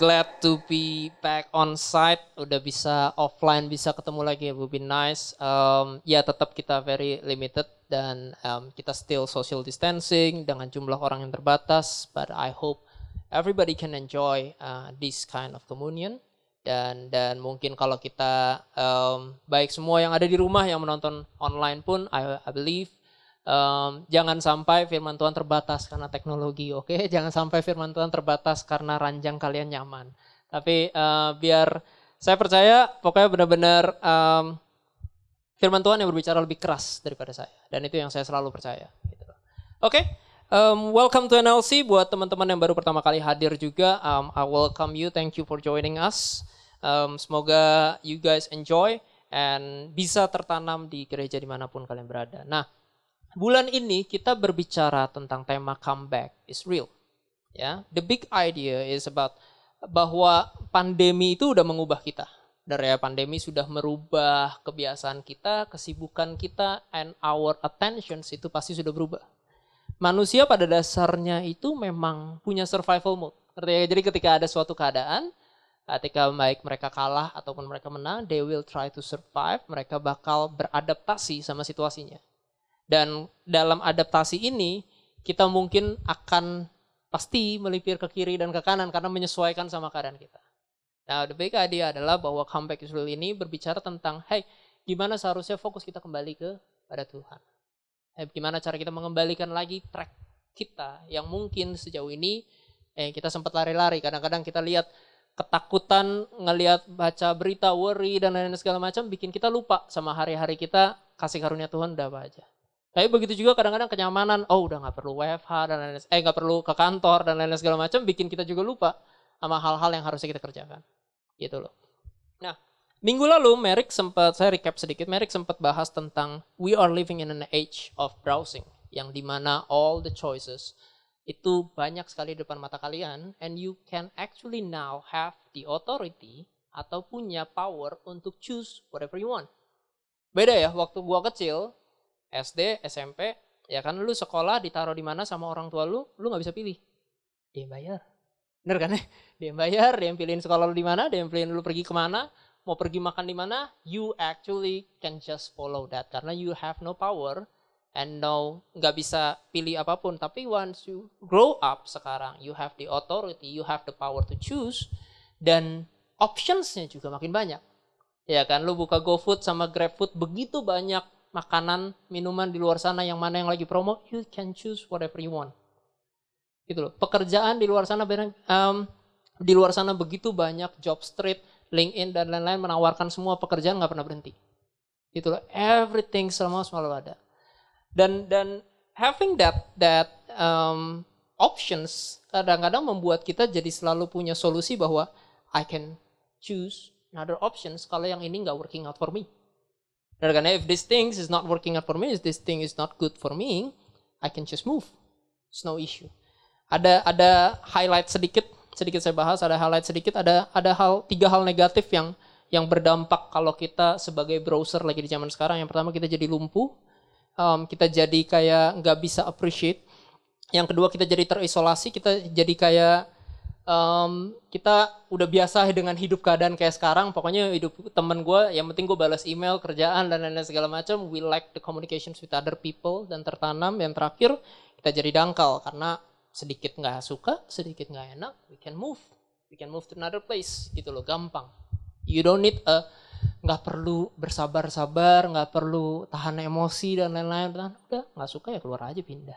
Glad to be back on site. Udah bisa offline, bisa ketemu lagi. It would be nice. Um, ya tetap kita very limited dan um, kita still social distancing dengan jumlah orang yang terbatas. But I hope everybody can enjoy uh, this kind of communion. Dan dan mungkin kalau kita um, baik semua yang ada di rumah yang menonton online pun, I, I believe Um, jangan sampai firman Tuhan terbatas karena teknologi, oke? Okay? Jangan sampai firman Tuhan terbatas karena ranjang kalian nyaman. Tapi uh, biar saya percaya, pokoknya benar-benar um, firman Tuhan yang berbicara lebih keras daripada saya. Dan itu yang saya selalu percaya. Gitu. Oke, okay? um, welcome to NLC. Buat teman-teman yang baru pertama kali hadir juga, um, I welcome you. Thank you for joining us. Um, semoga you guys enjoy and bisa tertanam di gereja di mana pun kalian berada. Nah, bulan ini kita berbicara tentang tema comeback is real. Ya, the big idea is about bahwa pandemi itu udah mengubah kita. Dari ya, pandemi sudah merubah kebiasaan kita, kesibukan kita, and our attentions itu pasti sudah berubah. Manusia pada dasarnya itu memang punya survival mode. Jadi ketika ada suatu keadaan, ketika baik mereka kalah ataupun mereka menang, they will try to survive, mereka bakal beradaptasi sama situasinya. Dan dalam adaptasi ini kita mungkin akan pasti melipir ke kiri dan ke kanan karena menyesuaikan sama keadaan kita. Nah, the big idea adalah bahwa comeback Israel ini berbicara tentang, hey, gimana seharusnya fokus kita kembali ke pada Tuhan. Hey, gimana cara kita mengembalikan lagi track kita yang mungkin sejauh ini eh, kita sempat lari-lari. Kadang-kadang kita lihat ketakutan, ngelihat baca berita, worry, dan lain-lain segala macam, bikin kita lupa sama hari-hari kita, kasih karunia Tuhan udah apa aja. Tapi begitu juga kadang-kadang kenyamanan, oh udah nggak perlu WFH dan lain-lain, eh nggak perlu ke kantor dan lain-lain segala macam, bikin kita juga lupa sama hal-hal yang harusnya kita kerjakan, gitu loh. Nah, minggu lalu Merrick sempat, saya recap sedikit, Merrick sempat bahas tentang we are living in an age of browsing, yang di mana all the choices itu banyak sekali di depan mata kalian, and you can actually now have the authority atau punya power untuk choose whatever you want. Beda ya, waktu gua kecil, SD, SMP, ya kan lu sekolah ditaruh di mana sama orang tua lu, lu nggak bisa pilih. Dia yang bayar. Bener kan ya? Dia yang bayar, dia yang pilihin sekolah lu di mana, dia yang pilihin lu pergi ke mana, mau pergi makan di mana, you actually can just follow that. Karena you have no power and no, nggak bisa pilih apa pun. Tapi once you grow up sekarang, you have the authority, you have the power to choose, dan optionsnya juga makin banyak. Ya kan, lu buka GoFood sama GrabFood begitu banyak makanan, minuman di luar sana yang mana yang lagi promo, you can choose whatever you want. Gitu loh. Pekerjaan di luar sana um, di luar sana begitu banyak job street, LinkedIn dan lain-lain menawarkan semua pekerjaan nggak pernah berhenti. Gitu loh. Everything semua selalu ada. Dan dan having that that um, options kadang-kadang membuat kita jadi selalu punya solusi bahwa I can choose another options kalau yang ini nggak working out for me. Dan karena if this thing is not working out for me, if this thing is not good for me, I can just move. It's no issue. Ada ada highlight sedikit, sedikit saya bahas, ada highlight sedikit, ada ada hal tiga hal negatif yang yang berdampak kalau kita sebagai browser lagi di zaman sekarang. Yang pertama kita jadi lumpuh, um, kita jadi kayak nggak bisa appreciate. Yang kedua kita jadi terisolasi, kita jadi kayak um, kita udah biasa dengan hidup keadaan kayak sekarang. Pokoknya hidup temen gue, yang penting gue balas email, kerjaan dan lain-lain segala macam. We like the communications with other people dan tertanam. Yang terakhir kita jadi dangkal karena sedikit nggak suka, sedikit nggak enak, we can move, we can move to another place gitu loh, gampang. You don't need a nggak perlu bersabar-sabar, nggak perlu tahan emosi dan lain-lain. Udah nggak suka ya keluar aja pindah.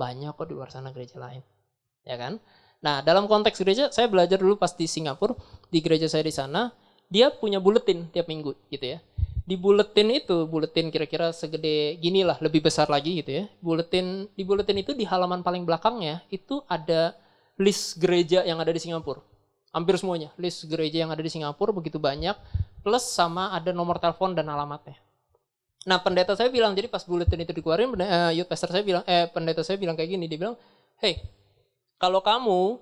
Banyak kok di luar sana gereja lain, ya kan? Nah, dalam konteks gereja, saya belajar dulu pas di Singapura, di gereja saya di sana, dia punya buletin tiap minggu gitu ya. Di buletin itu, buletin kira-kira segede gini lah, lebih besar lagi gitu ya. Buletin di buletin itu di halaman paling belakangnya itu ada list gereja yang ada di Singapura. Hampir semuanya. List gereja yang ada di Singapura begitu banyak. Plus sama ada nomor telepon dan alamatnya. Nah pendeta saya bilang, jadi pas bulletin itu dikeluarin, uh, youth pastor saya bilang, eh pendeta saya bilang kayak gini, dia bilang, hey, kalau kamu,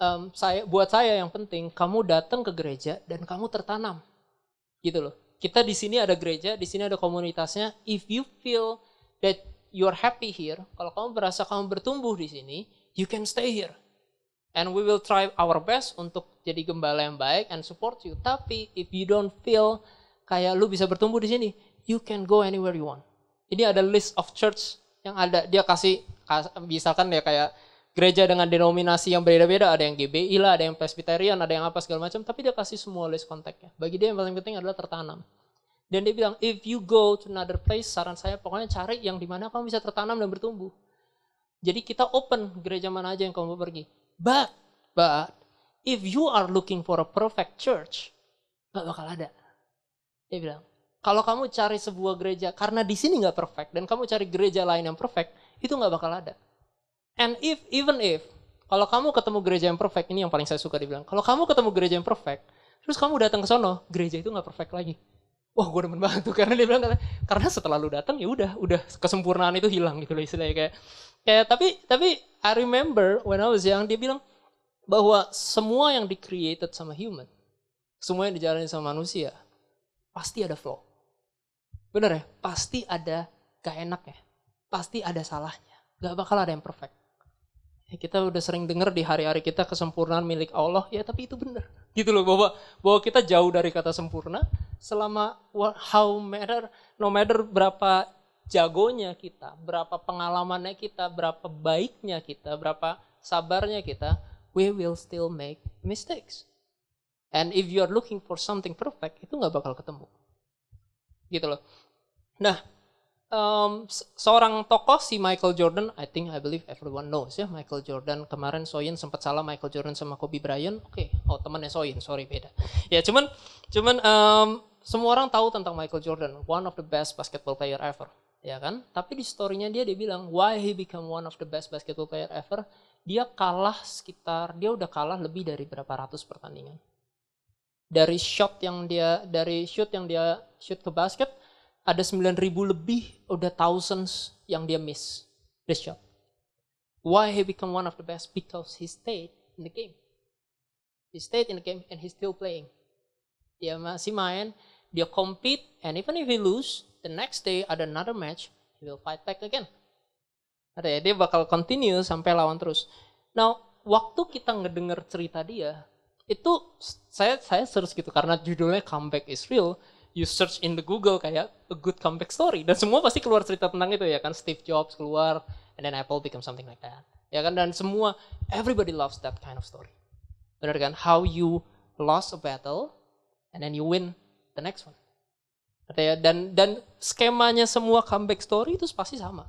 um, saya buat saya yang penting, kamu datang ke gereja dan kamu tertanam, gitu loh. Kita di sini ada gereja, di sini ada komunitasnya. If you feel that you are happy here, kalau kamu merasa kamu bertumbuh di sini, you can stay here. And we will try our best untuk jadi gembala yang baik and support you. Tapi if you don't feel kayak lu bisa bertumbuh di sini, you can go anywhere you want. Ini ada list of church yang ada dia kasih misalkan ya kayak gereja dengan denominasi yang berbeda-beda, ada yang GBI lah, ada yang Presbyterian, ada yang apa segala macam, tapi dia kasih semua list kontaknya. Bagi dia yang paling penting adalah tertanam. Dan dia bilang, if you go to another place, saran saya pokoknya cari yang di mana kamu bisa tertanam dan bertumbuh. Jadi kita open gereja mana aja yang kamu mau pergi. But, but, if you are looking for a perfect church, gak bakal ada. Dia bilang, kalau kamu cari sebuah gereja karena di sini nggak perfect dan kamu cari gereja lain yang perfect, itu nggak bakal ada. And if even if kalau kamu ketemu gereja yang perfect, ini yang paling saya suka dibilang. Kalau kamu ketemu gereja yang perfect, terus kamu datang ke sono, gereja itu nggak perfect lagi. Wah, gue demen banget tuh karena dia bilang karena setelah lu datang ya udah, udah kesempurnaan itu hilang gitu loh istilahnya kayak kayak tapi tapi I remember when I was young dia bilang bahwa semua yang di created sama human, semua yang dijalani sama manusia pasti ada flow. Bener ya? Pasti ada gak enaknya. Pasti ada salahnya. Gak bakal ada yang perfect. Ya, kita udah sering denger di hari-hari kita kesempurnaan milik Allah, ya tapi itu bener. Gitu loh, bahwa, bahwa kita jauh dari kata sempurna, selama how matter, no matter berapa jagonya kita, berapa pengalamannya kita, berapa baiknya kita, berapa sabarnya kita, we will still make mistakes. And if you are looking for something perfect, itu nggak bakal ketemu gitu loh. Nah, um, seorang tokoh si Michael Jordan, I think I believe everyone knows ya Michael Jordan. Kemarin Soyin sempat salah Michael Jordan sama Kobe Bryant. Oke, okay. oh temannya Soyin, sorry beda. Ya cuman cuman um, semua orang tahu tentang Michael Jordan, one of the best basketball player ever, ya kan? Tapi di storynya dia dia bilang why he become one of the best basketball player ever. Dia kalah sekitar dia udah kalah lebih dari berapa ratus pertandingan dari shot yang dia dari shoot yang dia shoot ke basket ada 9000 lebih udah thousands yang dia miss the shot. Why he become one of the best? Because he stayed in the game. He stayed in the game and he's still playing. Dia masih main, dia compete, and even if he lose, the next day ada another match, he will fight back again. Ada ya, dia bakal continue sampai lawan terus. Now, waktu kita ngedenger cerita dia, itu saya saya search gitu karena judulnya comeback is real you search in the Google kayak a good comeback story. Dan semua pasti keluar cerita tentang itu ya kan. Steve Jobs keluar and then Apple become something like that. Ya kan? Dan semua everybody loves that kind of story. Benar kan? How you lost a battle and then you win the next one. Ya dan dan skemanya semua comeback story itu pasti sama.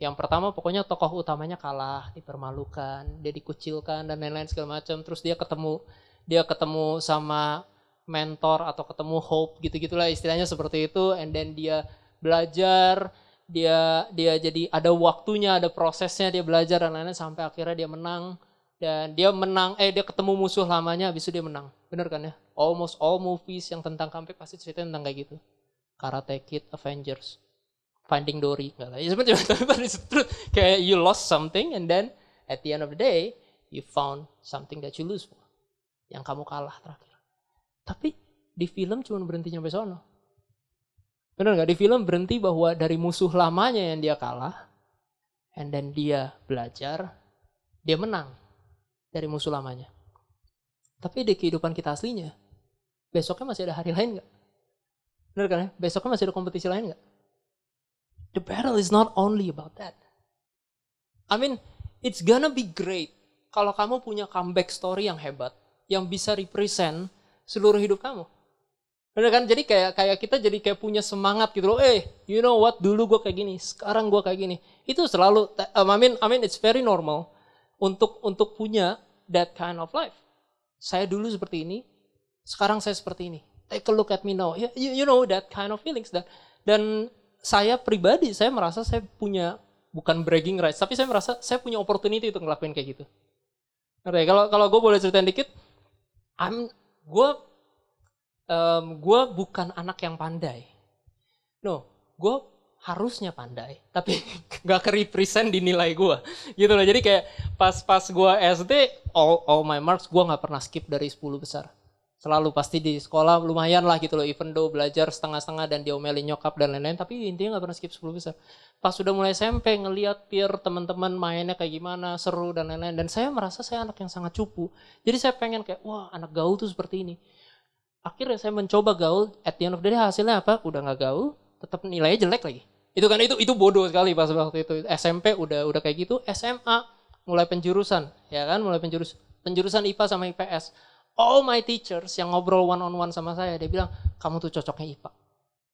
Yang pertama pokoknya tokoh utamanya kalah, dipermalukan, dia dikucilkan dan lain-lain segala macam. Terus dia ketemu dia ketemu sama mentor atau ketemu hope gitu-gitulah istilahnya seperti itu and then dia belajar dia dia jadi ada waktunya ada prosesnya dia belajar dan lain-lain sampai akhirnya dia menang dan dia menang eh dia ketemu musuh lamanya habis itu dia menang bener kan ya almost all movies yang tentang comeback pasti cerita tentang kayak gitu Karate Kid Avengers Finding Dory lah. Ya kayak you lost something and then at the end of the day you found something that you lose. Yang kamu kalah terakhir. Tapi di film cuma berhenti sampai sono. Benar nggak? Di film berhenti bahwa dari musuh lamanya yang dia kalah, and then dia belajar, dia menang dari musuh lamanya. Tapi di kehidupan kita aslinya, besoknya masih ada hari lain nggak? Benar kan ya? Besoknya masih ada kompetisi lain nggak? The battle is not only about that. I mean, it's gonna be great kalau kamu punya comeback story yang hebat, yang bisa represent seluruh hidup kamu. Bener kan? Jadi kayak kayak kita jadi kayak punya semangat gitu loh. Eh, you know what? Dulu gue kayak gini, sekarang gue kayak gini. Itu selalu. Um, I mean, I mean, it's very normal untuk untuk punya that kind of life. Saya dulu seperti ini, sekarang saya seperti ini. Take a look at me now. You, you know that kind of feelings. Dan dan saya pribadi saya merasa saya punya bukan bragging rights, tapi saya merasa saya punya opportunity untuk ngelakuin kayak gitu. Ngerti? Kalau kalau gue boleh ceritain dikit, I'm gue um, gue bukan anak yang pandai. No, gue harusnya pandai, tapi nggak ke represent di nilai gue, gitu loh. Jadi kayak pas pas gue SD, all all my marks gue nggak pernah skip dari 10 besar. Selalu pasti di sekolah lumayan lah gitu loh, even though belajar setengah-setengah dan diomelin nyokap dan lain-lain, tapi intinya nggak pernah skip 10 besar. Pas sudah mulai SMP ngeliat peer teman-teman mainnya kayak gimana, seru dan lain-lain, dan saya merasa saya anak yang sangat cupu. Jadi saya pengen kayak, wah anak gaul tuh seperti ini. Akhirnya saya mencoba gaul, at the end of the day hasilnya apa? Udah nggak gaul, tetap nilainya jelek lagi. Itu kan itu itu bodoh sekali pas waktu itu. SMP udah udah kayak gitu, SMA mulai penjurusan, ya kan? Mulai penjurus penjurusan IPA sama IPS all my teachers yang ngobrol one on one sama saya, dia bilang, kamu tuh cocoknya IPA.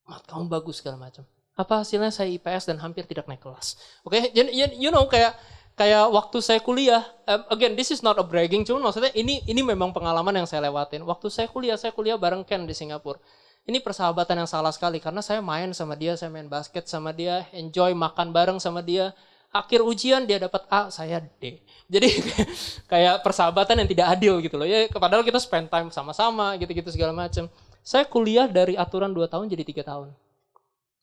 Mat, kamu bagus segala macam. Apa hasilnya saya IPS dan hampir tidak naik kelas. Oke, okay? you know kayak kayak waktu saya kuliah, um, again this is not a bragging, cuman maksudnya ini ini memang pengalaman yang saya lewatin. Waktu saya kuliah, saya kuliah bareng Ken di Singapura. Ini persahabatan yang salah sekali karena saya main sama dia, saya main basket sama dia, enjoy makan bareng sama dia. Akhir ujian dia dapat A, saya D. Jadi kayak persahabatan yang tidak adil gitu loh. Ya padahal kita spend time sama-sama gitu-gitu segala macam. Saya kuliah dari aturan 2 tahun jadi tiga tahun.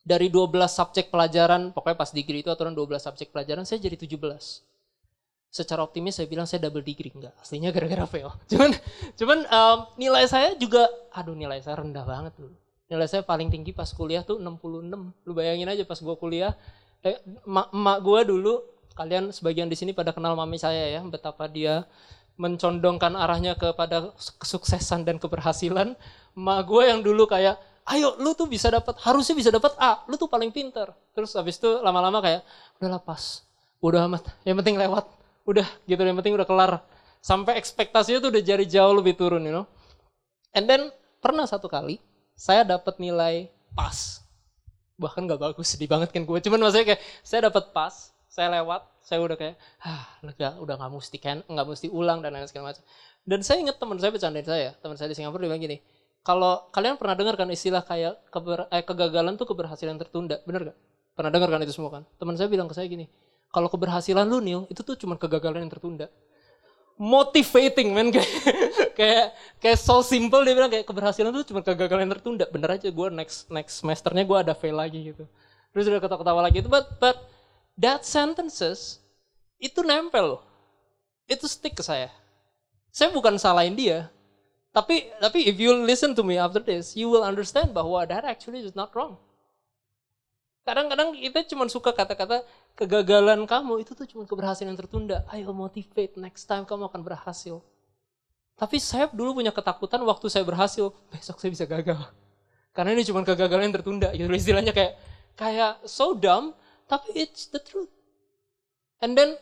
Dari 12 subjek pelajaran, pokoknya pas degree itu aturan 12 subjek pelajaran, saya jadi 17 secara optimis saya bilang saya double degree enggak aslinya gara-gara fail cuman cuman um, nilai saya juga aduh nilai saya rendah banget dulu nilai saya paling tinggi pas kuliah tuh 66 lu bayangin aja pas gua kuliah eh, emak, emak gue dulu Kalian sebagian di sini pada kenal mami saya ya, betapa dia mencondongkan arahnya kepada kesuksesan dan keberhasilan. Ma gue yang dulu kayak, ayo lu tuh bisa dapat, harusnya bisa dapat A, lu tuh paling pinter. Terus habis itu lama-lama kayak, udah pas, udah amat, yang penting lewat, udah gitu, yang penting udah kelar. Sampai ekspektasinya tuh udah jadi jauh lebih turun, you know. And then pernah satu kali, saya dapat nilai pas. Bahkan gak bagus, sedih banget kan gue. Cuman maksudnya kayak, saya dapat pas, saya lewat saya udah kayak ah lega udah nggak mesti kan nggak mesti ulang dan lain segala macam. Dan saya ingat teman saya bercandain saya teman saya di Singapura dia bilang gini kalau kalian pernah dengar kan istilah kayak keber, eh, kegagalan tuh keberhasilan tertunda bener gak pernah dengar kan itu semua kan? Teman saya bilang ke saya gini kalau keberhasilan lu Neil itu tuh cuma kegagalan yang tertunda motivating men kayak kayak kayak so simple dia bilang kayak keberhasilan itu cuma kegagalan yang tertunda bener aja gue next next semesternya gue ada fail lagi gitu terus udah ketawa-ketawa lagi itu but but that sentences itu nempel loh. Itu stick ke saya. Saya bukan salahin dia. Tapi tapi if you listen to me after this, you will understand bahwa that actually is not wrong. Kadang-kadang kita cuma suka kata-kata kegagalan kamu itu tuh cuma keberhasilan yang tertunda. Ayo motivate next time kamu akan berhasil. Tapi saya dulu punya ketakutan waktu saya berhasil, besok saya bisa gagal. Karena ini cuma kegagalan yang tertunda. Gitu istilahnya kayak kayak so dumb tapi it's the truth. And then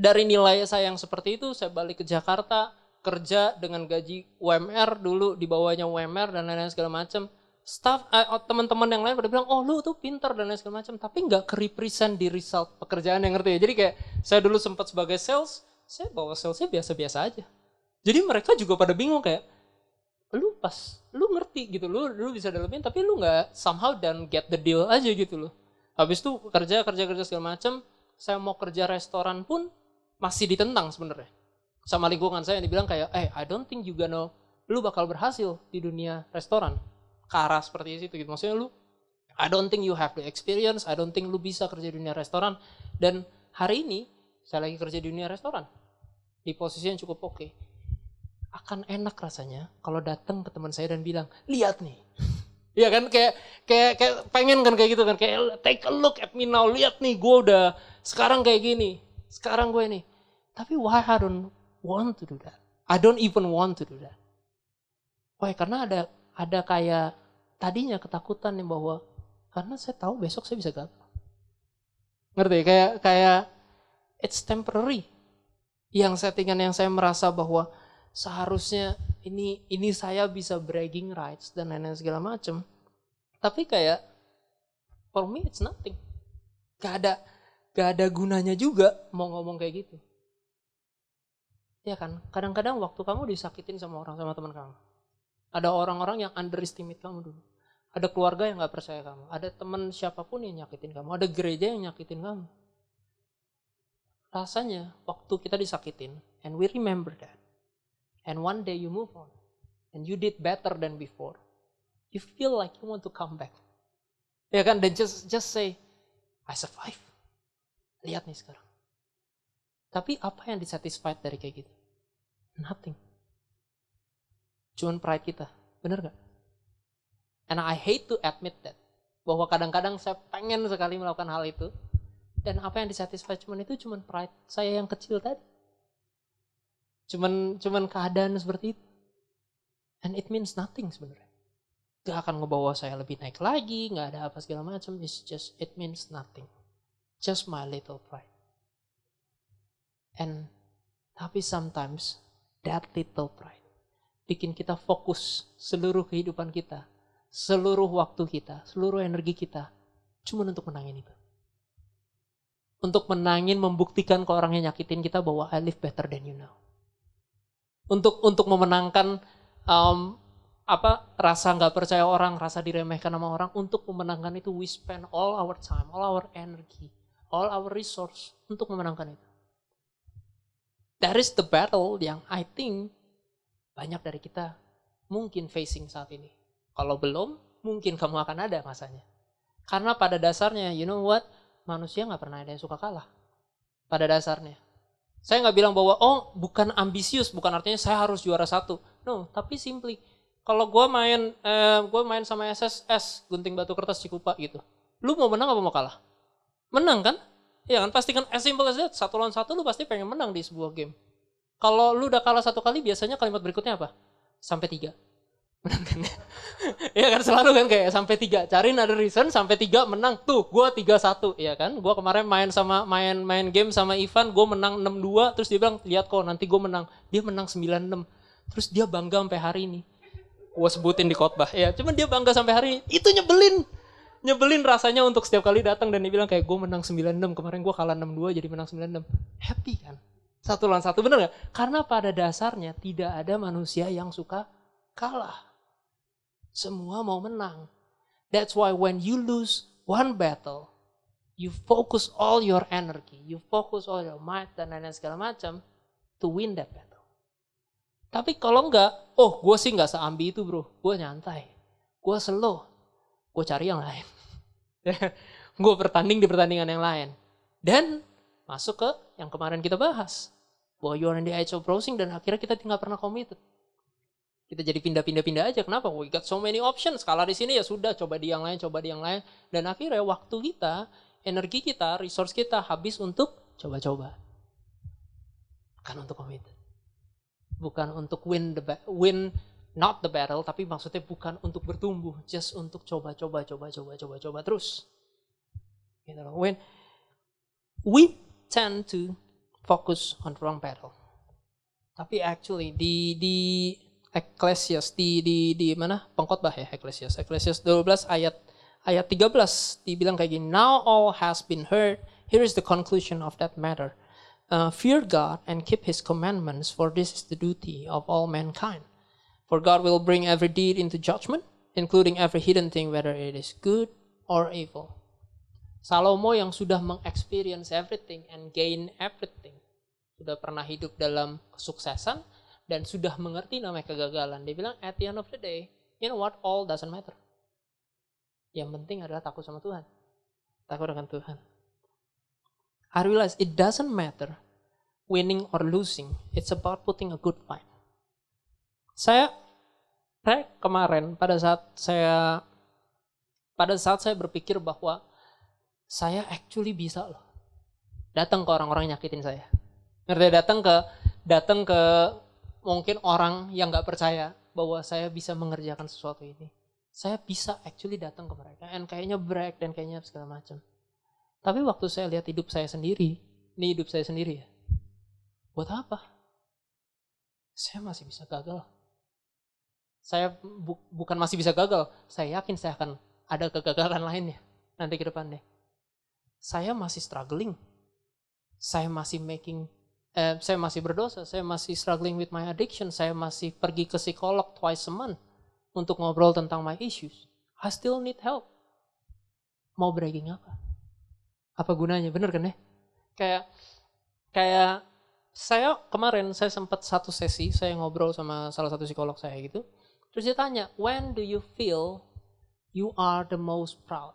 dari nilai saya yang seperti itu, saya balik ke Jakarta, kerja dengan gaji UMR dulu, di bawahnya UMR dan lain-lain segala macam. Staff, oh, teman-teman yang lain pada bilang, oh lu tuh pinter dan lain segala macam, tapi nggak ke represent di result pekerjaan yang ngerti ya. Jadi kayak saya dulu sempat sebagai sales, saya bawa salesnya biasa-biasa aja. Jadi mereka juga pada bingung kayak, lu pas, lu ngerti gitu, lu lu bisa dalemin, tapi lu nggak somehow dan get the deal aja gitu loh. Habis itu kerja kerja kerja segala macam, saya mau kerja restoran pun masih ditentang sebenarnya. Sama lingkungan saya yang dibilang kayak, eh I don't think you gonna, lu bakal berhasil di dunia restoran. Ke arah seperti itu gitu. Maksudnya lu, I don't think you have the experience, I don't think lu bisa kerja di dunia restoran. Dan hari ini, saya lagi kerja di dunia restoran. Di posisi yang cukup oke. Okay. Akan enak rasanya kalau datang ke teman saya dan bilang, lihat nih, Iya kan kayak kayak kayak pengen kan kayak gitu kan kayak take a look at me now lihat nih gue udah sekarang kayak gini sekarang gue ini tapi why I don't want to do that I don't even want to do that why karena ada ada kayak tadinya ketakutan nih bahwa karena saya tahu besok saya bisa gagal ngerti kayak kayak it's temporary yang settingan yang saya merasa bahwa seharusnya ini ini saya bisa bragging rights dan lain-lain segala macam. Tapi kayak for me it's nothing. Gak ada gak ada gunanya juga mau ngomong kayak gitu. Ya kan, kadang-kadang waktu kamu disakitin sama orang sama teman kamu. Ada orang-orang yang underestimate kamu dulu. Ada keluarga yang gak percaya kamu. Ada teman siapa pun yang nyakitin kamu. Ada gereja yang nyakitin kamu. Rasanya waktu kita disakitin, and we remember that And one day you move on. and you did better than before, you feel like you want to come back. Ya kan? Dan just just say, I survive. Lihat nih sekarang. Tapi apa yang disatisfied dari kayak gitu? Nothing. Cuman pride kita. Bener gak? And I hate to admit that. Bahwa kadang-kadang saya pengen sekali melakukan hal itu. Dan apa yang disatisfied cuman itu cuman pride saya yang kecil tadi. Cuman cuman keadaan seperti itu. And it means nothing sebenarnya. Gak akan ngebawa saya lebih naik lagi, gak ada apa segala macam. It's just, it means nothing. Just my little pride. And tapi sometimes that little pride bikin kita fokus seluruh kehidupan kita, seluruh waktu kita, seluruh energi kita cuma untuk menangin itu. Untuk menangin, membuktikan ke orang yang nyakitin kita bahwa I live better than you now. Untuk untuk memenangkan um, apa rasa nggak percaya orang, rasa diremehkan sama orang, untuk memenangkan itu we spend all our time, all our energy, all our resource untuk memenangkan itu. That is the battle yang I think banyak dari kita mungkin facing saat ini. Kalau belum, mungkin kamu akan ada masanya. Karena pada dasarnya, you know what? Manusia nggak pernah ada yang suka kalah. Pada dasarnya. Saya nggak bilang bahwa, oh bukan ambisius, bukan artinya saya harus juara satu. No, tapi simply, kalau gue main, eh, gue main sama SSS, gunting batu kertas Cikupa gitu. Lu mau menang apa mau kalah? Menang kan? Ya kan, pasti kan as simple as that. Satu lawan satu lu pasti pengen menang di sebuah game. Kalau lu udah kalah satu kali, biasanya kalimat berikutnya apa? Sampai tiga. Menang kan? ya kan selalu kan kayak sampai tiga. Cariin ada reason sampai tiga menang. Tuh, gue tiga satu, ya kan? Gue kemarin main sama main main game sama Ivan, gue menang enam dua. Terus dia bilang, lihat kok nanti gue menang. Dia menang sembilan enam. Terus dia bangga sampai hari ini. Gue sebutin di khotbah. Ya, cuman dia bangga sampai hari ini. Itu nyebelin nyebelin rasanya untuk setiap kali datang dan dia bilang kayak gue menang 96 kemarin gue kalah 62 jadi menang 96 happy kan satu lawan satu bener gak? Karena pada dasarnya tidak ada manusia yang suka kalah. Semua mau menang. That's why when you lose one battle, you focus all your energy, you focus all your might dan lain-lain segala macam to win that battle. Tapi kalau enggak, oh gue sih nggak seambi itu bro, gue nyantai, gue slow, gue cari yang lain. gue bertanding di pertandingan yang lain. Dan masuk ke yang kemarin kita bahas. Bahwa you are in the age of browsing dan akhirnya kita tidak pernah committed. Kita jadi pindah-pindah-pindah aja. Kenapa? We got so many options. Kalau di sini ya sudah, coba di yang lain, coba di yang lain. Dan akhirnya waktu kita, energi kita, resource kita habis untuk coba-coba. Bukan untuk committed. Bukan untuk win the win not the battle, tapi maksudnya bukan untuk bertumbuh, just untuk coba-coba, coba-coba, coba-coba terus. Gitu loh. When we tend to focus on wrong battle. Tapi actually di di Ecclesiastes di di di mana? Pengkhotbah ya Ecclesiastes. Ecclesiastes 12 ayat ayat 13 dibilang kayak gini now all has been heard. Here is the conclusion of that matter. Uh, fear God and keep his commandments for this is the duty of all mankind. For God will bring every deed into judgment including every hidden thing whether it is good or evil Salomo yang sudah mengexperience everything and gain everything. Sudah pernah hidup dalam kesuksesan dan sudah mengerti namanya kegagalan. Dia bilang at the end of the day, you know what, all doesn't matter. Yang penting adalah takut sama Tuhan. Takut dengan Tuhan. I realize it doesn't matter winning or losing. It's about putting a good fight. Saya, saya kemarin pada saat saya pada saat saya berpikir bahwa saya actually bisa loh datang ke orang-orang yang nyakitin saya. Ngerti datang ke datang ke mungkin orang yang nggak percaya bahwa saya bisa mengerjakan sesuatu ini. Saya bisa actually datang ke mereka and kayaknya break dan kayaknya segala macam. Tapi waktu saya lihat hidup saya sendiri, ini hidup saya sendiri ya. Buat apa? Saya masih bisa gagal. Saya bu bukan masih bisa gagal, saya yakin saya akan ada kegagalan lainnya nanti ke depannya saya masih struggling. Saya masih making eh, saya masih berdosa, saya masih struggling with my addiction, saya masih pergi ke psikolog twice a month untuk ngobrol tentang my issues. I still need help. Mau bragging apa? Apa gunanya? Bener kan ya? Kayak kayak saya kemarin saya sempat satu sesi saya ngobrol sama salah satu psikolog saya gitu. Terus dia tanya, when do you feel you are the most proud?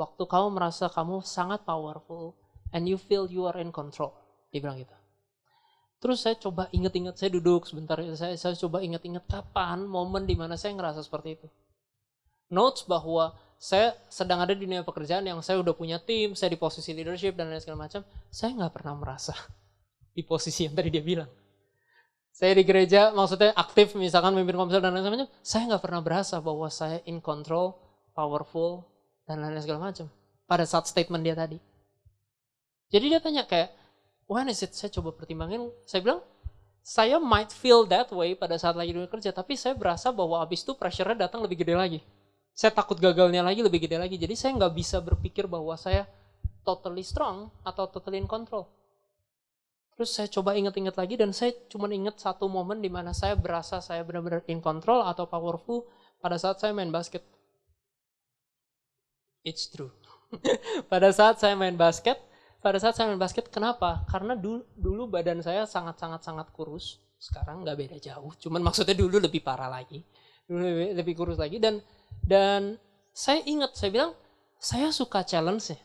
Waktu kamu merasa kamu sangat powerful and you feel you are in control. Dia bilang gitu. Terus saya coba inget-inget, saya duduk sebentar, saya, saya coba inget-inget kapan momen di mana saya ngerasa seperti itu. Notes bahwa saya sedang ada di dunia pekerjaan yang saya udah punya tim, saya di posisi leadership dan lain segala macam, saya nggak pernah merasa di posisi yang tadi dia bilang. Saya di gereja maksudnya aktif misalkan memimpin komsel dan lain sebagainya, saya nggak pernah berasa bahwa saya in control, powerful dan lain-lain segala macam pada saat statement dia tadi. Jadi dia tanya kayak, when is it? Saya coba pertimbangin, saya bilang, saya might feel that way pada saat lagi di kerja, tapi saya berasa bahwa abis itu pressure-nya datang lebih gede lagi saya takut gagalnya lagi lebih gede lagi. Jadi saya nggak bisa berpikir bahwa saya totally strong atau totally in control. Terus saya coba inget-inget lagi dan saya cuma inget satu momen di mana saya berasa saya benar-benar in control atau powerful pada saat saya main basket. It's true. pada saat saya main basket, pada saat saya main basket, kenapa? Karena dulu, dulu badan saya sangat-sangat-sangat kurus. Sekarang nggak beda jauh, cuman maksudnya dulu lebih parah lagi. Dulu lebih, lebih kurus lagi dan dan saya ingat, saya bilang, saya suka challenge ya.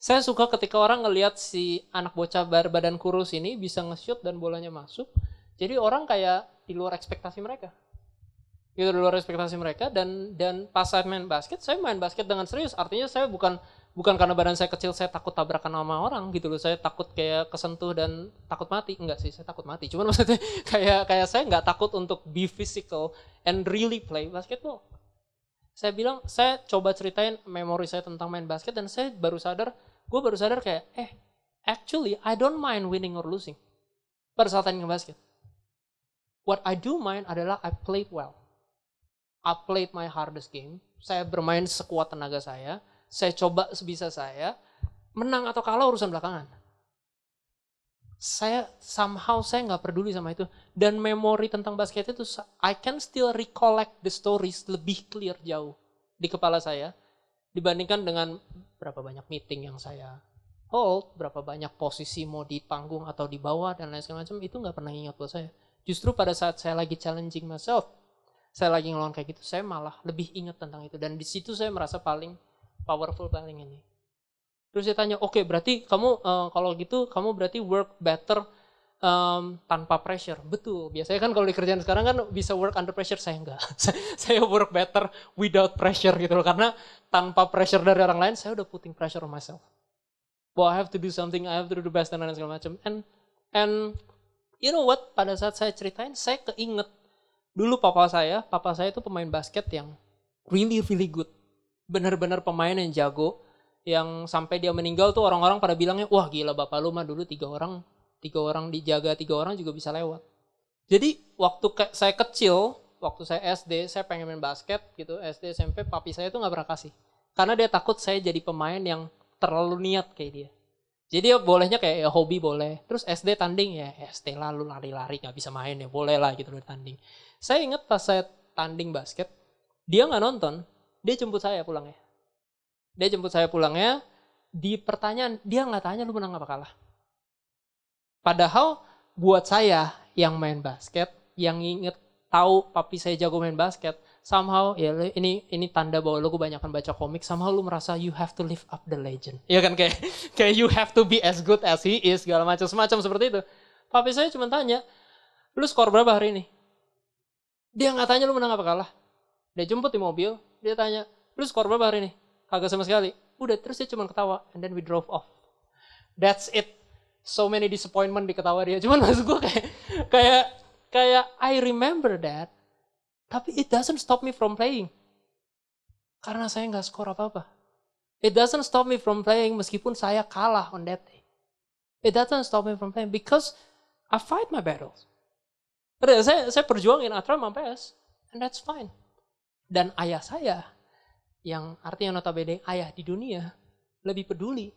Saya suka ketika orang ngelihat si anak bocah badan kurus ini bisa nge-shoot dan bolanya masuk. Jadi orang kayak di luar ekspektasi mereka. Gitu luar ekspektasi mereka dan dan pas saya main basket, saya main basket dengan serius. Artinya saya bukan bukan karena badan saya kecil saya takut tabrakan sama orang gitu loh. Saya takut kayak kesentuh dan takut mati. Enggak sih, saya takut mati. Cuman maksudnya kayak kayak saya nggak takut untuk be physical and really play basketball saya bilang saya coba ceritain memori saya tentang main basket dan saya baru sadar gue baru sadar kayak eh actually I don't mind winning or losing pada saat main basket what I do mind adalah I played well I played my hardest game. Saya bermain sekuat tenaga saya. Saya coba sebisa saya. Menang atau kalah urusan belakangan. Saya somehow saya nggak peduli sama itu. Dan memori tentang basket itu I can still recollect the stories lebih clear jauh di kepala saya dibandingkan dengan berapa banyak meeting yang saya hold berapa banyak posisi mau di panggung atau di bawah dan lain segala itu nggak pernah ingat buat saya. Justru pada saat saya lagi challenging myself saya lagi ngelawan kayak gitu saya malah lebih ingat tentang itu dan di situ saya merasa paling powerful paling ini Terus dia tanya, oke okay, berarti kamu uh, kalau gitu kamu berarti work better um, tanpa pressure. Betul. Biasanya kan kalau di kerjaan sekarang kan bisa work under pressure. Saya enggak. saya work better without pressure gitu loh. Karena tanpa pressure dari orang lain, saya udah putting pressure on myself. Well, I have to do something, I have to do the best dan lain segala macam. And and you know what? Pada saat saya ceritain, saya keinget dulu papa saya, papa saya itu pemain basket yang really really good. Benar-benar pemain yang jago yang sampai dia meninggal tuh orang-orang pada bilangnya wah gila bapak lu mah dulu tiga orang tiga orang dijaga tiga orang juga bisa lewat. Jadi waktu ke, saya kecil waktu saya SD saya pengen main basket gitu. SD SMP papi saya tuh nggak pernah kasih. Karena dia takut saya jadi pemain yang terlalu niat kayak dia jadi ya bolehnya kayak ya hobi boleh. Terus SD tanding ya SD lalu lari-lari nggak bisa main ya boleh lah gitu loh tanding. Saya ingat pas saya tanding basket dia nggak nonton dia jemput saya pulang ya dia jemput saya pulangnya, di pertanyaan, dia nggak tanya lu menang apa kalah. Padahal buat saya yang main basket, yang inget tahu papi saya jago main basket, somehow ya ini ini tanda bahwa lu kebanyakan baca komik, somehow lu merasa you have to live up the legend. Ya kan kayak kayak you have to be as good as he is segala macam semacam seperti itu. Papi saya cuma tanya, lu skor berapa hari ini? Dia nggak tanya lu menang apa kalah. Dia jemput di mobil, dia tanya, lu skor berapa hari ini? Kagak sama sekali. Udah terus dia cuma ketawa and then we drove off. That's it. So many disappointment di ketawa dia. Cuman maksud gue kayak kayak kayak I remember that. Tapi it doesn't stop me from playing. Karena saya nggak skor apa-apa. It doesn't stop me from playing meskipun saya kalah on that day. It doesn't stop me from playing because I fight my battles. Saya, saya perjuangin Atra sampai and that's fine. Dan ayah saya yang artinya notabene ayah di dunia lebih peduli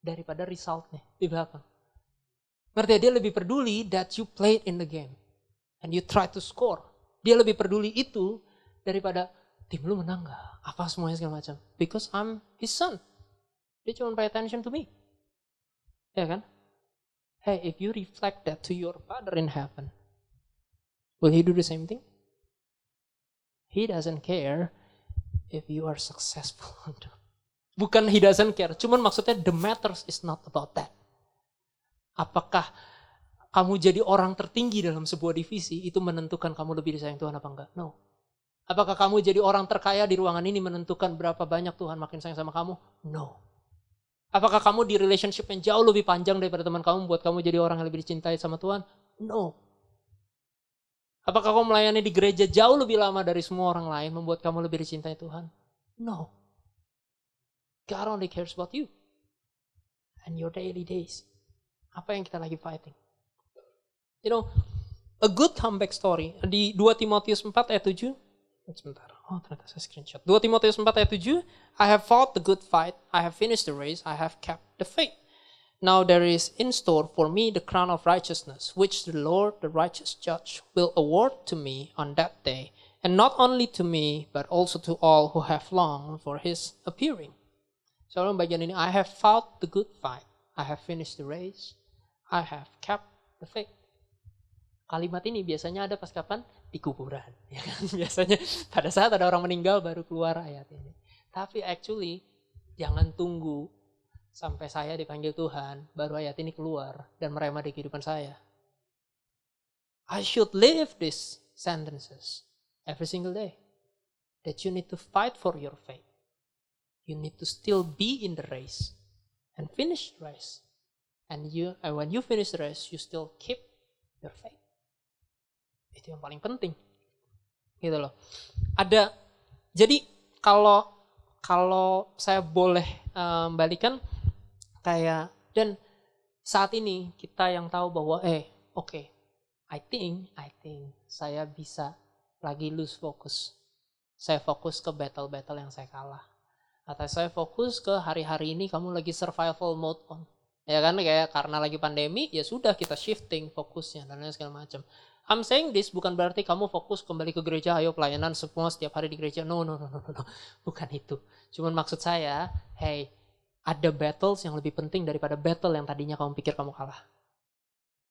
daripada resultnya di belakang. Ngerti dia lebih peduli that you played in the game and you try to score. Dia lebih peduli itu daripada tim lu menang gak? Apa semuanya segala macam. Because I'm his son. Dia cuma pay attention to me. Ya kan? Hey, if you reflect that to your father in heaven, will he do the same thing? He doesn't care if you are successful. Bukan he doesn't care, cuman maksudnya the matters is not about that. Apakah kamu jadi orang tertinggi dalam sebuah divisi itu menentukan kamu lebih disayang Tuhan apa enggak? No. Apakah kamu jadi orang terkaya di ruangan ini menentukan berapa banyak Tuhan makin sayang sama kamu? No. Apakah kamu di relationship yang jauh lebih panjang daripada teman kamu buat kamu jadi orang yang lebih dicintai sama Tuhan? No. Apakah kamu melayani di gereja jauh lebih lama dari semua orang lain membuat kamu lebih dicintai Tuhan? No. God only cares about you and your daily days. Apa yang kita lagi fighting? You know, a good comeback story di 2 Timotius 4 ayat 7. Sebentar. Oh, ternyata saya screenshot. 2 Timotius 4 ayat 7. I have fought the good fight, I have finished the race, I have kept the faith. Now there is in store for me the crown of righteousness, which the Lord, the righteous judge, will award to me on that day, and not only to me, but also to all who have longed for his appearing. So dalam bagian ini, I have fought the good fight, I have finished the race, I have kept the faith. Kalimat ini biasanya ada pas kapan? Di kuburan. Ya kan? Biasanya pada saat ada orang meninggal baru keluar ayat ini. Tapi actually, jangan tunggu sampai saya dipanggil Tuhan, baru ayat ini keluar dan merema di kehidupan saya. I should live these sentences every single day. That you need to fight for your faith. You need to still be in the race and finish the race. And you, and when you finish the race, you still keep your faith. Itu yang paling penting. Gitu loh. Ada, jadi kalau kalau saya boleh um, balikan kayak dan saat ini kita yang tahu bahwa eh oke okay, I think I think saya bisa lagi lose focus saya fokus ke battle-battle yang saya kalah atau saya fokus ke hari-hari ini kamu lagi survival mode on ya kan kayak karena lagi pandemi ya sudah kita shifting fokusnya dan lain segala macam I'm saying this bukan berarti kamu fokus kembali ke gereja, ayo pelayanan semua setiap hari di gereja. No, no, no, no, no, bukan itu. Cuman maksud saya, hey, ada battles yang lebih penting daripada battle yang tadinya kamu pikir kamu kalah.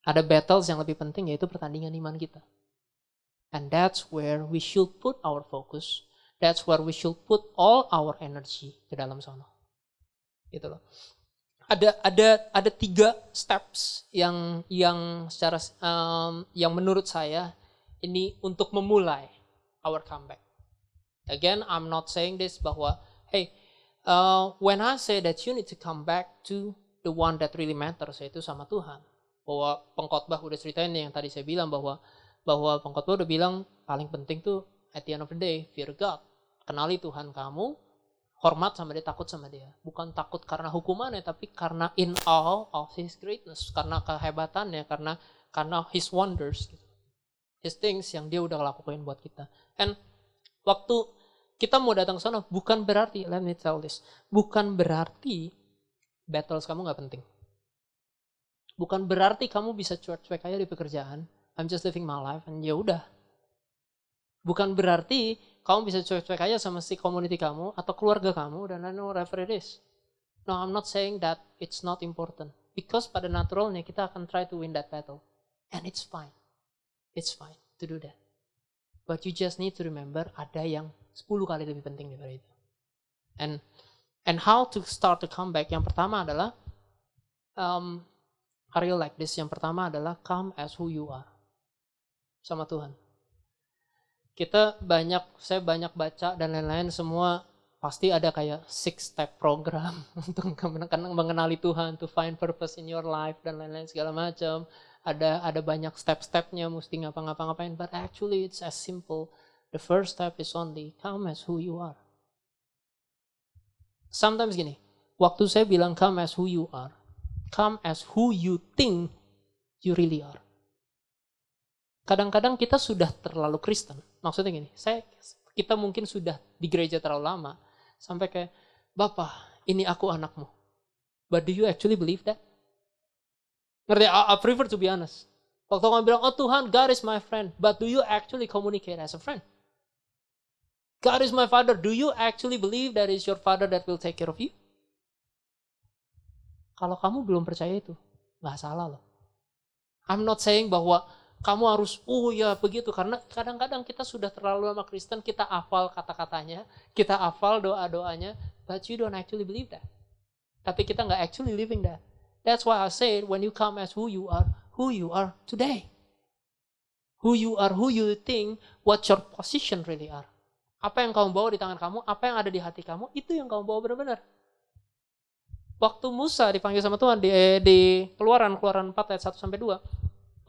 Ada battles yang lebih penting yaitu pertandingan iman kita. And that's where we should put our focus. That's where we should put all our energy ke dalam sana. Gitu loh ada ada ada tiga steps yang yang secara um, yang menurut saya ini untuk memulai our comeback. Again, I'm not saying this bahwa hey uh, when I say that you need to come back to the one that really matters yaitu sama Tuhan. Bahwa pengkhotbah udah ceritain yang tadi saya bilang bahwa bahwa pengkhotbah udah bilang paling penting tuh at the end of the day fear God. Kenali Tuhan kamu, hormat sama dia, takut sama dia. Bukan takut karena hukumannya, tapi karena in all of his greatness, karena kehebatannya, karena karena his wonders, gitu. his things yang dia udah lakukan buat kita. And waktu kita mau datang ke sana, bukan berarti, let me tell this, bukan berarti battles kamu nggak penting. Bukan berarti kamu bisa cuek-cuek aja di pekerjaan. I'm just living my life and ya udah. Bukan berarti kamu bisa cuek-cuek aja sama si community kamu atau keluarga kamu dan lain whatever it is. No, I'm not saying that it's not important. Because pada naturalnya kita akan try to win that battle. And it's fine. It's fine to do that. But you just need to remember ada yang 10 kali lebih penting daripada itu. And and how to start the comeback? Yang pertama adalah um, are you like this? Yang pertama adalah come as who you are. Sama Tuhan kita banyak saya banyak baca dan lain-lain semua pasti ada kayak six step program untuk mengenali Tuhan to find purpose in your life dan lain-lain segala macam. Ada ada banyak step-stepnya mesti ngapa-ngapa-ngapain but actually it's as simple. The first step is only come as who you are. Sometimes gini waktu saya bilang come as who you are come as who you think you really are. Kadang-kadang kita sudah terlalu Kristen. Maksudnya gini, saya kita mungkin sudah di gereja terlalu lama sampai kayak Bapak, ini aku anakmu. But do you actually believe that? Ngerti? I, I prefer to be honest. Waktu kamu bilang, oh Tuhan, God is my friend. But do you actually communicate as a friend? God is my father. Do you actually believe that is your father that will take care of you? Kalau kamu belum percaya itu, nggak salah loh. I'm not saying bahwa kamu harus, oh ya begitu. Karena kadang-kadang kita sudah terlalu lama Kristen, kita hafal kata-katanya, kita hafal doa-doanya, but you don't actually believe that. Tapi kita nggak actually living that. That's why I say when you come as who you are, who you are today. Who you are, who you think, what your position really are. Apa yang kamu bawa di tangan kamu, apa yang ada di hati kamu, itu yang kamu bawa benar-benar. Waktu Musa dipanggil sama Tuhan di, eh, di keluaran, keluaran 4 ayat 1 sampai 2.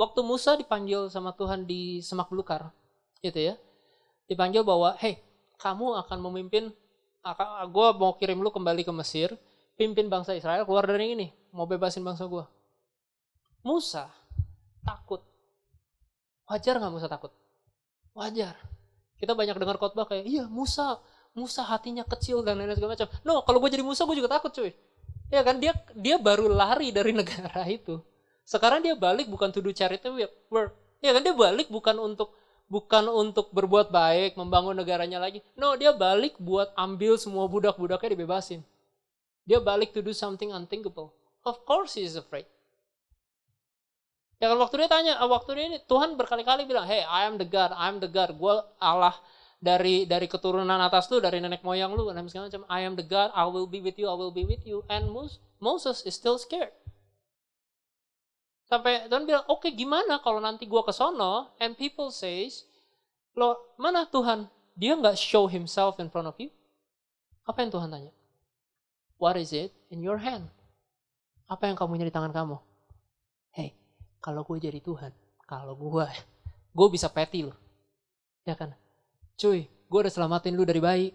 Waktu Musa dipanggil sama Tuhan di semak belukar, gitu ya. Dipanggil bahwa, hey, kamu akan memimpin, gue mau kirim lu kembali ke Mesir, pimpin bangsa Israel keluar dari ini, mau bebasin bangsa gue. Musa takut. Wajar nggak Musa takut? Wajar. Kita banyak dengar khotbah kayak, iya Musa, Musa hatinya kecil dan lain-lain segala macam. No, kalau gue jadi Musa gue juga takut cuy. Ya kan dia dia baru lari dari negara itu. Sekarang dia balik bukan to do charity work. Ya kan dia balik bukan untuk bukan untuk berbuat baik, membangun negaranya lagi. No, dia balik buat ambil semua budak-budaknya dibebasin. Dia balik to do something unthinkable. Of course he is afraid. Ya kan waktu dia tanya, waktu dia ini Tuhan berkali-kali bilang, hey I am the God, I am the God, gue Allah dari dari keturunan atas lu, dari nenek moyang lu, dan segala macam. I am the God, I will be with you, I will be with you. And Moses is still scared. Sampai Tuhan bilang, oke okay, gimana kalau nanti gue ke sono, and people says, lo mana Tuhan? Dia nggak show himself in front of you. Apa yang Tuhan tanya? What is it in your hand? Apa yang kamu punya di tangan kamu? Hey, kalau gue jadi Tuhan, kalau gue, gue bisa peti loh. Ya kan? Cuy, gue udah selamatin lu dari bayi.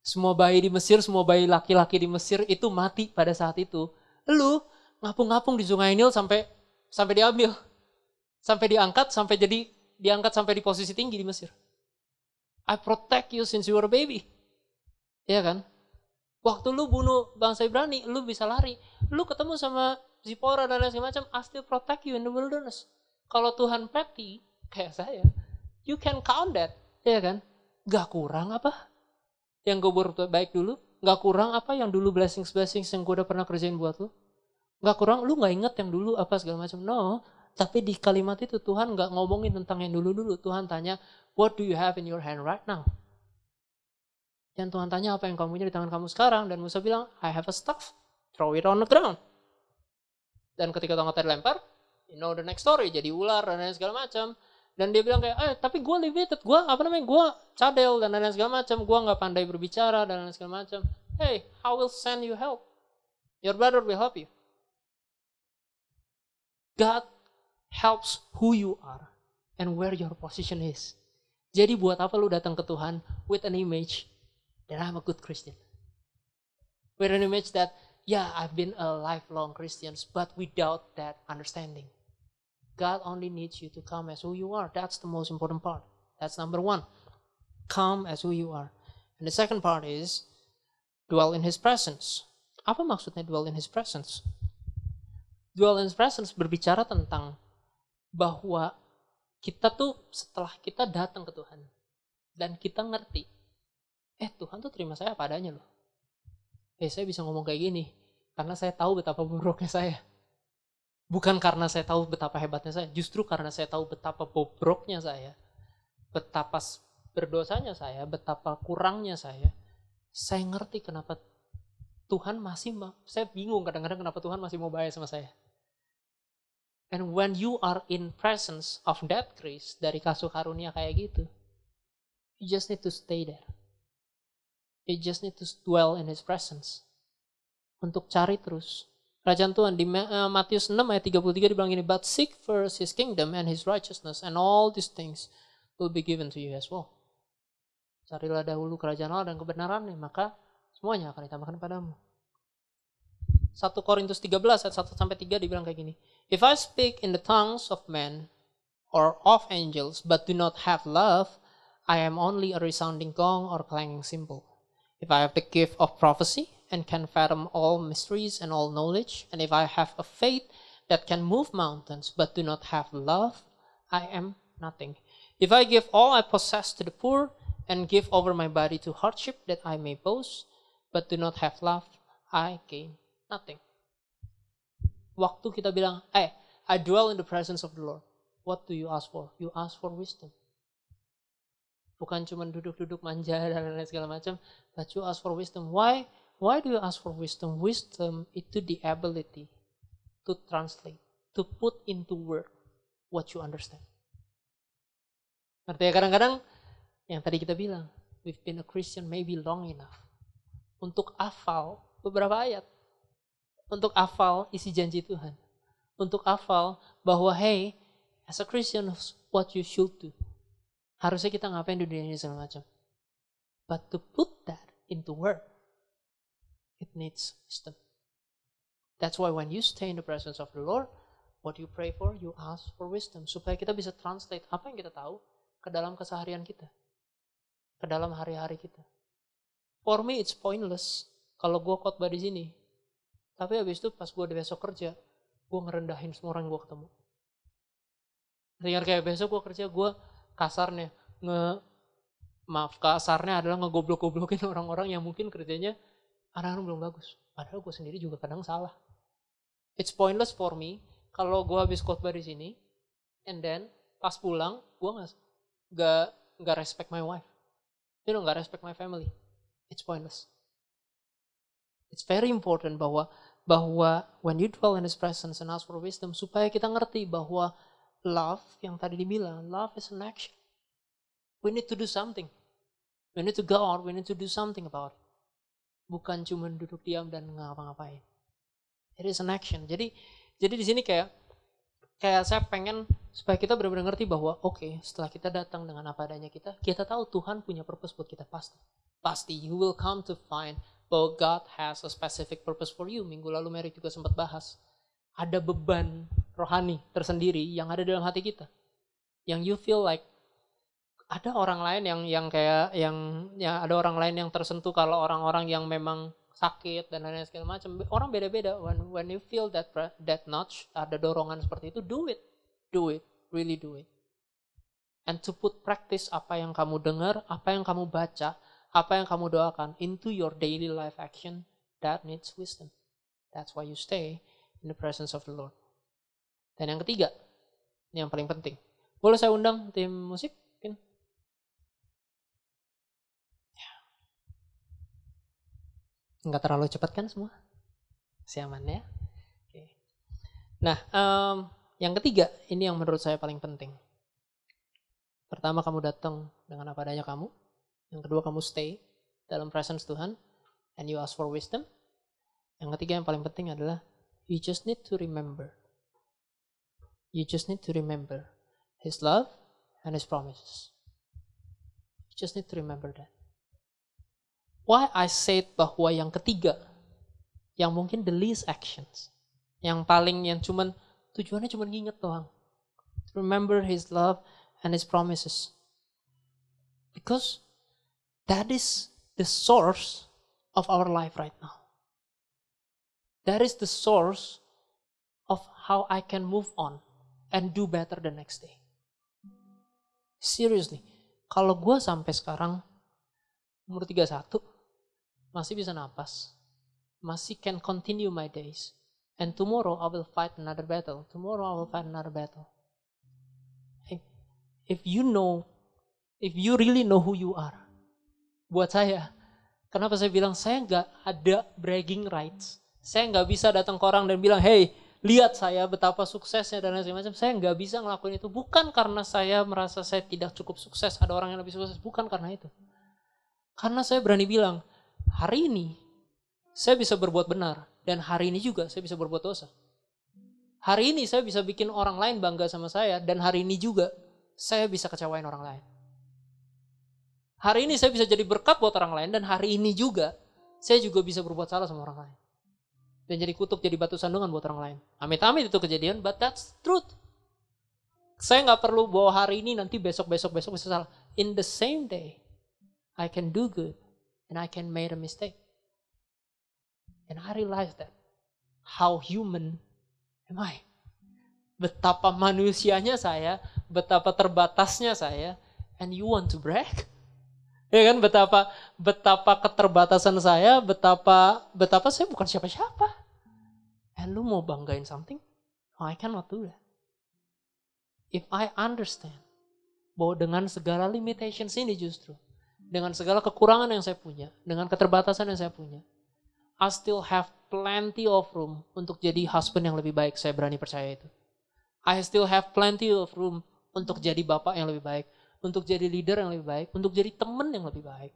Semua bayi di Mesir, semua bayi laki-laki di Mesir itu mati pada saat itu. Lu ngapung-ngapung di sungai Nil sampai sampai diambil. Sampai diangkat, sampai jadi diangkat sampai di posisi tinggi di Mesir. I protect you since you were a baby. Ya kan? Waktu lu bunuh bangsa Ibrani, lu bisa lari. Lu ketemu sama Zipora dan lain macam, I still protect you in the wilderness. Kalau Tuhan petty, kayak saya, you can count that, ya kan? Gak kurang apa? Yang gue berbuat baik dulu, gak kurang apa yang dulu blessings-blessings yang gue udah pernah kerjain buat lu? Gak kurang, lu gak inget yang dulu apa segala macam. No, tapi di kalimat itu Tuhan gak ngomongin tentang yang dulu-dulu. Tuhan tanya, what do you have in your hand right now? Dan Tuhan tanya apa yang kamu punya di tangan kamu sekarang. Dan Musa bilang, I have a staff. Throw it on the ground. Dan ketika tongkatnya dilempar, you know the next story, jadi ular dan lain segala macam. Dan dia bilang kayak, eh tapi gue limited, gue apa namanya, gue cadel dan lain segala macam, gue nggak pandai berbicara dan lain segala macam. Hey, I will send you help. Your brother will help you. God helps who you are and where your position is. Jadi buat apa lu datang ke Tuhan with an image that I'm a good Christian. With an image that yeah, I've been a lifelong Christian, but without that understanding. God only needs you to come as who you are. That's the most important part. That's number one. Come as who you are. And the second part is dwell in His presence. Apa maksudnya dwell in His presence? His presence berbicara tentang bahwa kita tuh setelah kita datang ke Tuhan dan kita ngerti, eh Tuhan tuh terima saya apa adanya loh eh saya bisa ngomong kayak gini karena saya tahu betapa buruknya saya. Bukan karena saya tahu betapa hebatnya saya, justru karena saya tahu betapa bobroknya saya, betapa berdosanya saya, betapa kurangnya saya. Saya ngerti kenapa Tuhan masih, saya bingung kadang-kadang kenapa Tuhan masih mau bayar sama saya. And when you are in presence of that grace, dari kasih karunia kayak gitu, you just need to stay there. You just need to dwell in His presence. Untuk cari terus. Kerajaan Tuhan di uh, Matius 6 ayat 33 dibilang gini, But seek first His kingdom and His righteousness and all these things will be given to you as well. Carilah dahulu kerajaan Allah dan kebenarannya, maka semuanya akan ditambahkan padamu. 1 Korintus 13 ayat 1 sampai 3 dibilang kayak gini. If I speak in the tongues of men or of angels but do not have love, I am only a resounding gong or clanging cymbal. If I have the gift of prophecy and can fathom all mysteries and all knowledge, and if I have a faith that can move mountains but do not have love, I am nothing. If I give all I possess to the poor and give over my body to hardship that I may boast, but do not have love, I gain nothing. Waktu kita bilang, eh, I dwell in the presence of the Lord. what do you ask for? You ask for wisdom. Bukan cuma duduk-duduk manja dan lain segala macam, but you ask for wisdom. Why? Why do you ask for wisdom? Wisdom itu the ability to translate, to put into word what you understand. Artinya kadang-kadang yang tadi kita bilang, we've been a Christian maybe long enough untuk hafal beberapa ayat, untuk hafal isi janji Tuhan, untuk hafal bahwa hey, as a Christian, what you should do. Harusnya kita ngapain di dunia ini segala macam. But to put that into work, it needs wisdom. That's why when you stay in the presence of the Lord, what you pray for, you ask for wisdom. Supaya kita bisa translate apa yang kita tahu ke dalam keseharian kita. Ke dalam hari-hari kita. For me, it's pointless kalau gue khotbah di sini. Tapi habis itu pas gue besok kerja, gue ngerendahin semua orang gue ketemu. Dengar kayak besok gue kerja, gue kasarnya nge maaf kasarnya adalah ngegoblok-goblokin orang-orang yang mungkin kerjanya anak-anak belum bagus. Padahal gue sendiri juga kadang salah. It's pointless for me kalau gue habis khotbah di sini, and then pas pulang gue nggak nggak nggak respect my wife, you know nggak respect my family. It's pointless. It's very important bahwa bahwa when you dwell in His presence and ask for wisdom supaya kita ngerti bahwa love yang tadi dibilang, love is an action. We need to do something. We need to go out, we need to do something about it. Bukan cuma duduk diam dan ngapa-ngapain. It is an action. Jadi jadi di sini kayak kayak saya pengen supaya kita benar-benar ngerti bahwa oke, okay, setelah kita datang dengan apa adanya kita, kita tahu Tuhan punya purpose buat kita pasti. Pasti you will come to find bahwa God has a specific purpose for you. Minggu lalu Mary juga sempat bahas. Ada beban rohani tersendiri yang ada dalam hati kita. Yang you feel like ada orang lain yang yang kayak yang ya ada orang lain yang tersentuh kalau orang-orang yang memang sakit dan lain-lain segala macam. Orang beda-beda. When when you feel that that notch, ada dorongan seperti itu, do it. Do it. Really do it. And to put practice apa yang kamu dengar, apa yang kamu baca, apa yang kamu doakan into your daily life action, that needs wisdom. That's why you stay in the presence of the Lord. Dan yang ketiga, ini yang paling penting. Boleh saya undang tim musik? Mungkin? Ya. Terlalu cepat kan semua? Siaman ya? Oke. Nah, um, yang ketiga, ini yang menurut saya paling penting. Pertama, kamu datang dengan apa adanya kamu. Yang kedua, kamu stay dalam presence Tuhan. And you ask for wisdom. Yang ketiga yang paling penting adalah you just need to remember You just need to remember His love and His promises. You just need to remember that. Why I said bahwa yang ketiga, yang mungkin the least actions, yang paling yang cuman tujuannya cuman nginget doang. Remember His love and His promises. Because that is the source of our life right now. That is the source of how I can move on and do better the next day. Seriously, kalau gue sampai sekarang umur 31 masih bisa napas, masih can continue my days, and tomorrow I will fight another battle. Tomorrow I will fight another battle. Hey, if you know, if you really know who you are, buat saya, kenapa saya bilang saya nggak ada bragging rights. Saya nggak bisa datang ke orang dan bilang, hey, lihat saya betapa suksesnya dan lain macam. Saya nggak bisa ngelakuin itu bukan karena saya merasa saya tidak cukup sukses. Ada orang yang lebih sukses bukan karena itu. Karena saya berani bilang hari ini saya bisa berbuat benar dan hari ini juga saya bisa berbuat dosa. Hari ini saya bisa bikin orang lain bangga sama saya dan hari ini juga saya bisa kecewain orang lain. Hari ini saya bisa jadi berkat buat orang lain dan hari ini juga saya juga bisa berbuat salah sama orang lain dan jadi kutuk jadi batu sandungan buat orang lain. Amit-amit itu kejadian, but that's truth. Saya nggak perlu bawa hari ini nanti besok besok besok bisa salah. In the same day, I can do good and I can make a mistake. And I realize that how human am I? Betapa manusianya saya, betapa terbatasnya saya, and you want to brag? Ya kan betapa betapa keterbatasan saya, betapa betapa saya bukan siapa-siapa. And lu mau banggain something? I cannot do that. if I understand bahwa dengan segala limitations ini justru, dengan segala kekurangan yang saya punya, dengan keterbatasan yang saya punya, I still have plenty of room untuk jadi husband yang lebih baik. Saya berani percaya itu. I still have plenty of room untuk jadi bapak yang lebih baik, untuk jadi leader yang lebih baik, untuk jadi teman yang lebih baik,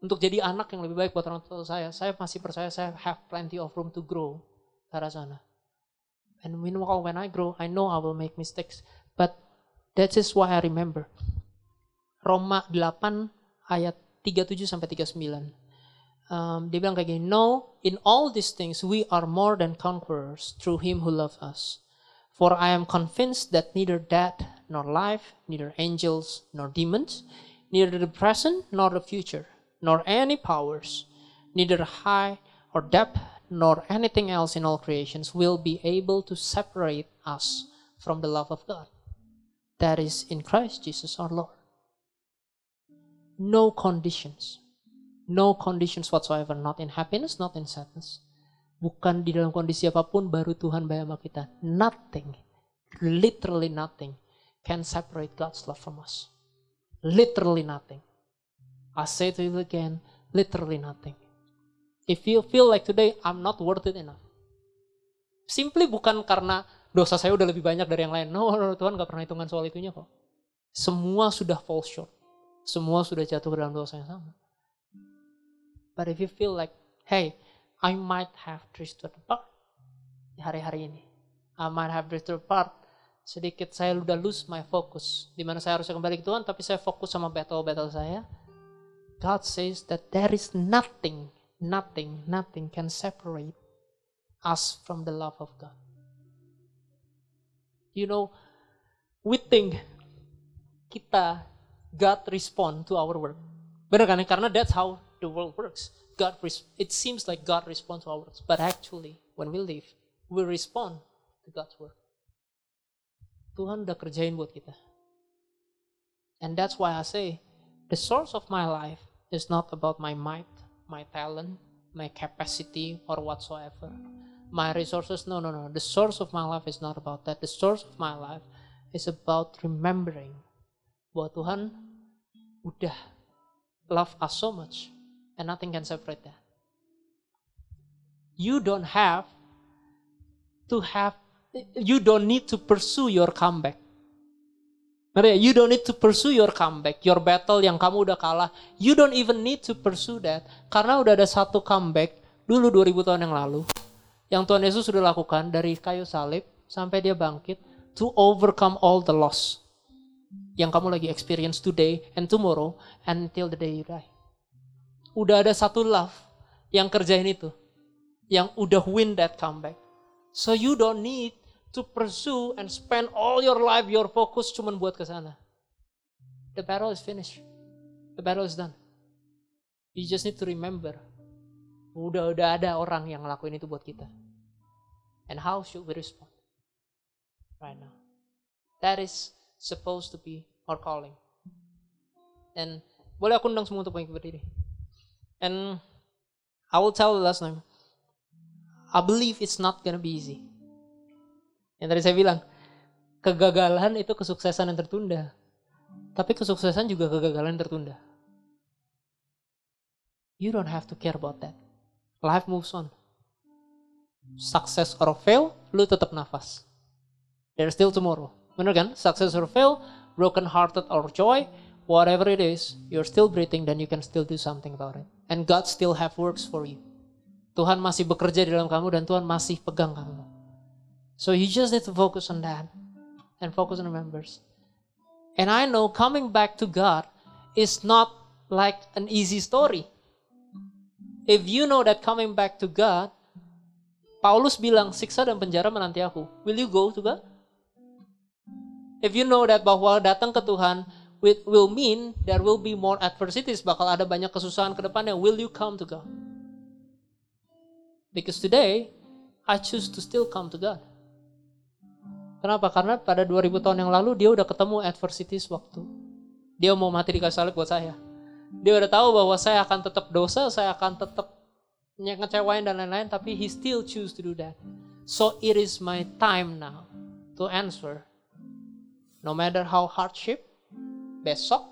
untuk jadi anak yang lebih baik buat orang tua saya. Saya masih percaya saya have plenty of room to grow ke arah sana. And meanwhile when I grow, I know I will make mistakes. But that is why I remember. Roma 8 ayat 37 sampai 39 um, dia bilang kayak gini, No, in all these things we are more than conquerors through him who loves us. For I am convinced that neither death nor life, neither angels nor demons, neither the present nor the future, nor any powers, neither high or depth, nor anything else in all creations will be able to separate us from the love of God. That is in Christ Jesus our Lord. No conditions No conditions whatsoever, not in happiness, not in sadness. Bukan di dalam kondisi apa pun baru Tuhan bayar kita. Nothing, literally nothing can separate God's love from us. Literally nothing. I say to you again, literally nothing. If you feel like today I'm not worth it enough. Simply bukan karena dosa saya udah lebih banyak dari yang lain. No, no, no Tuhan gak pernah hitungan soal itunya kok. Semua sudah fall short. Semua sudah jatuh ke dalam dosa yang sama. But if you feel like, hey, I might have drifted apart di hari-hari ini. I might have drifted apart. Sedikit saya udah lose my focus. Di mana saya harusnya kembali ke Tuhan, tapi saya fokus sama battle-battle saya. God says that there is nothing, nothing, nothing can separate us from the love of God. You know, we think kita God respond to our work. Benar kan? Karena that's how the world works. God, it seems like God responds to our works, but actually, when we live, we respond to God's work. Tuhan udah kerjain buat kita. And that's why I say, the source of my life is not about my might, my talent, my capacity, or whatsoever. My resources, no, no, no. The source of my life is not about that. The source of my life is about remembering bahwa Tuhan udah love us so much and nothing can separate that. You don't have to have, you don't need to pursue your comeback. You don't need to pursue your comeback, your battle yang kamu udah kalah. You don't even need to pursue that. Karena udah ada satu comeback dulu 2000 tahun yang lalu. Yang Tuhan Yesus sudah lakukan dari kayu salib sampai dia bangkit to overcome all the loss yang kamu lagi experience today and tomorrow until the day you die udah ada satu love yang kerjain itu. Yang udah win that comeback. So you don't need to pursue and spend all your life, your focus cuman buat ke sana. The battle is finished. The battle is done. You just need to remember. Udah udah ada orang yang ngelakuin itu buat kita. And how should we respond? Right now. That is supposed to be our calling. And boleh aku undang semua untuk berdiri. And I will tell the last time, I believe it's not gonna be easy. Yang tadi saya bilang, kegagalan itu kesuksesan yang tertunda. Tapi kesuksesan juga kegagalan yang tertunda. You don't have to care about that. Life moves on. Success or fail, lu tetap nafas. There's still tomorrow. Bener kan? Success or fail, broken hearted or joy, whatever it is, you're still breathing then you can still do something about it. And God still have works for you. Tuhan masih bekerja di dalam kamu dan Tuhan masih pegang kamu. So you just need to focus on that and focus on the members. And I know coming back to God is not like an easy story. If you know that coming back to God, Paulus bilang siksa dan penjara menanti aku. Will you go to God? If you know that bahwa datang ke Tuhan it will mean there will be more adversities. Bakal ada banyak kesusahan ke depannya. Will you come to God? Because today, I choose to still come to God. Kenapa? Karena pada 2000 tahun yang lalu dia udah ketemu adversities waktu dia mau mati di kayu salib buat saya. Dia udah tahu bahwa saya akan tetap dosa, saya akan tetap ngecewain dan lain-lain, tapi he still choose to do that. So it is my time now to answer No matter how hardship, besok,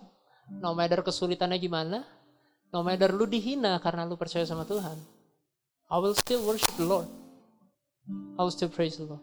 no matter kesulitannya gimana, no matter lu dihina karena lu percaya sama Tuhan, I will still worship the Lord. I will still praise the Lord.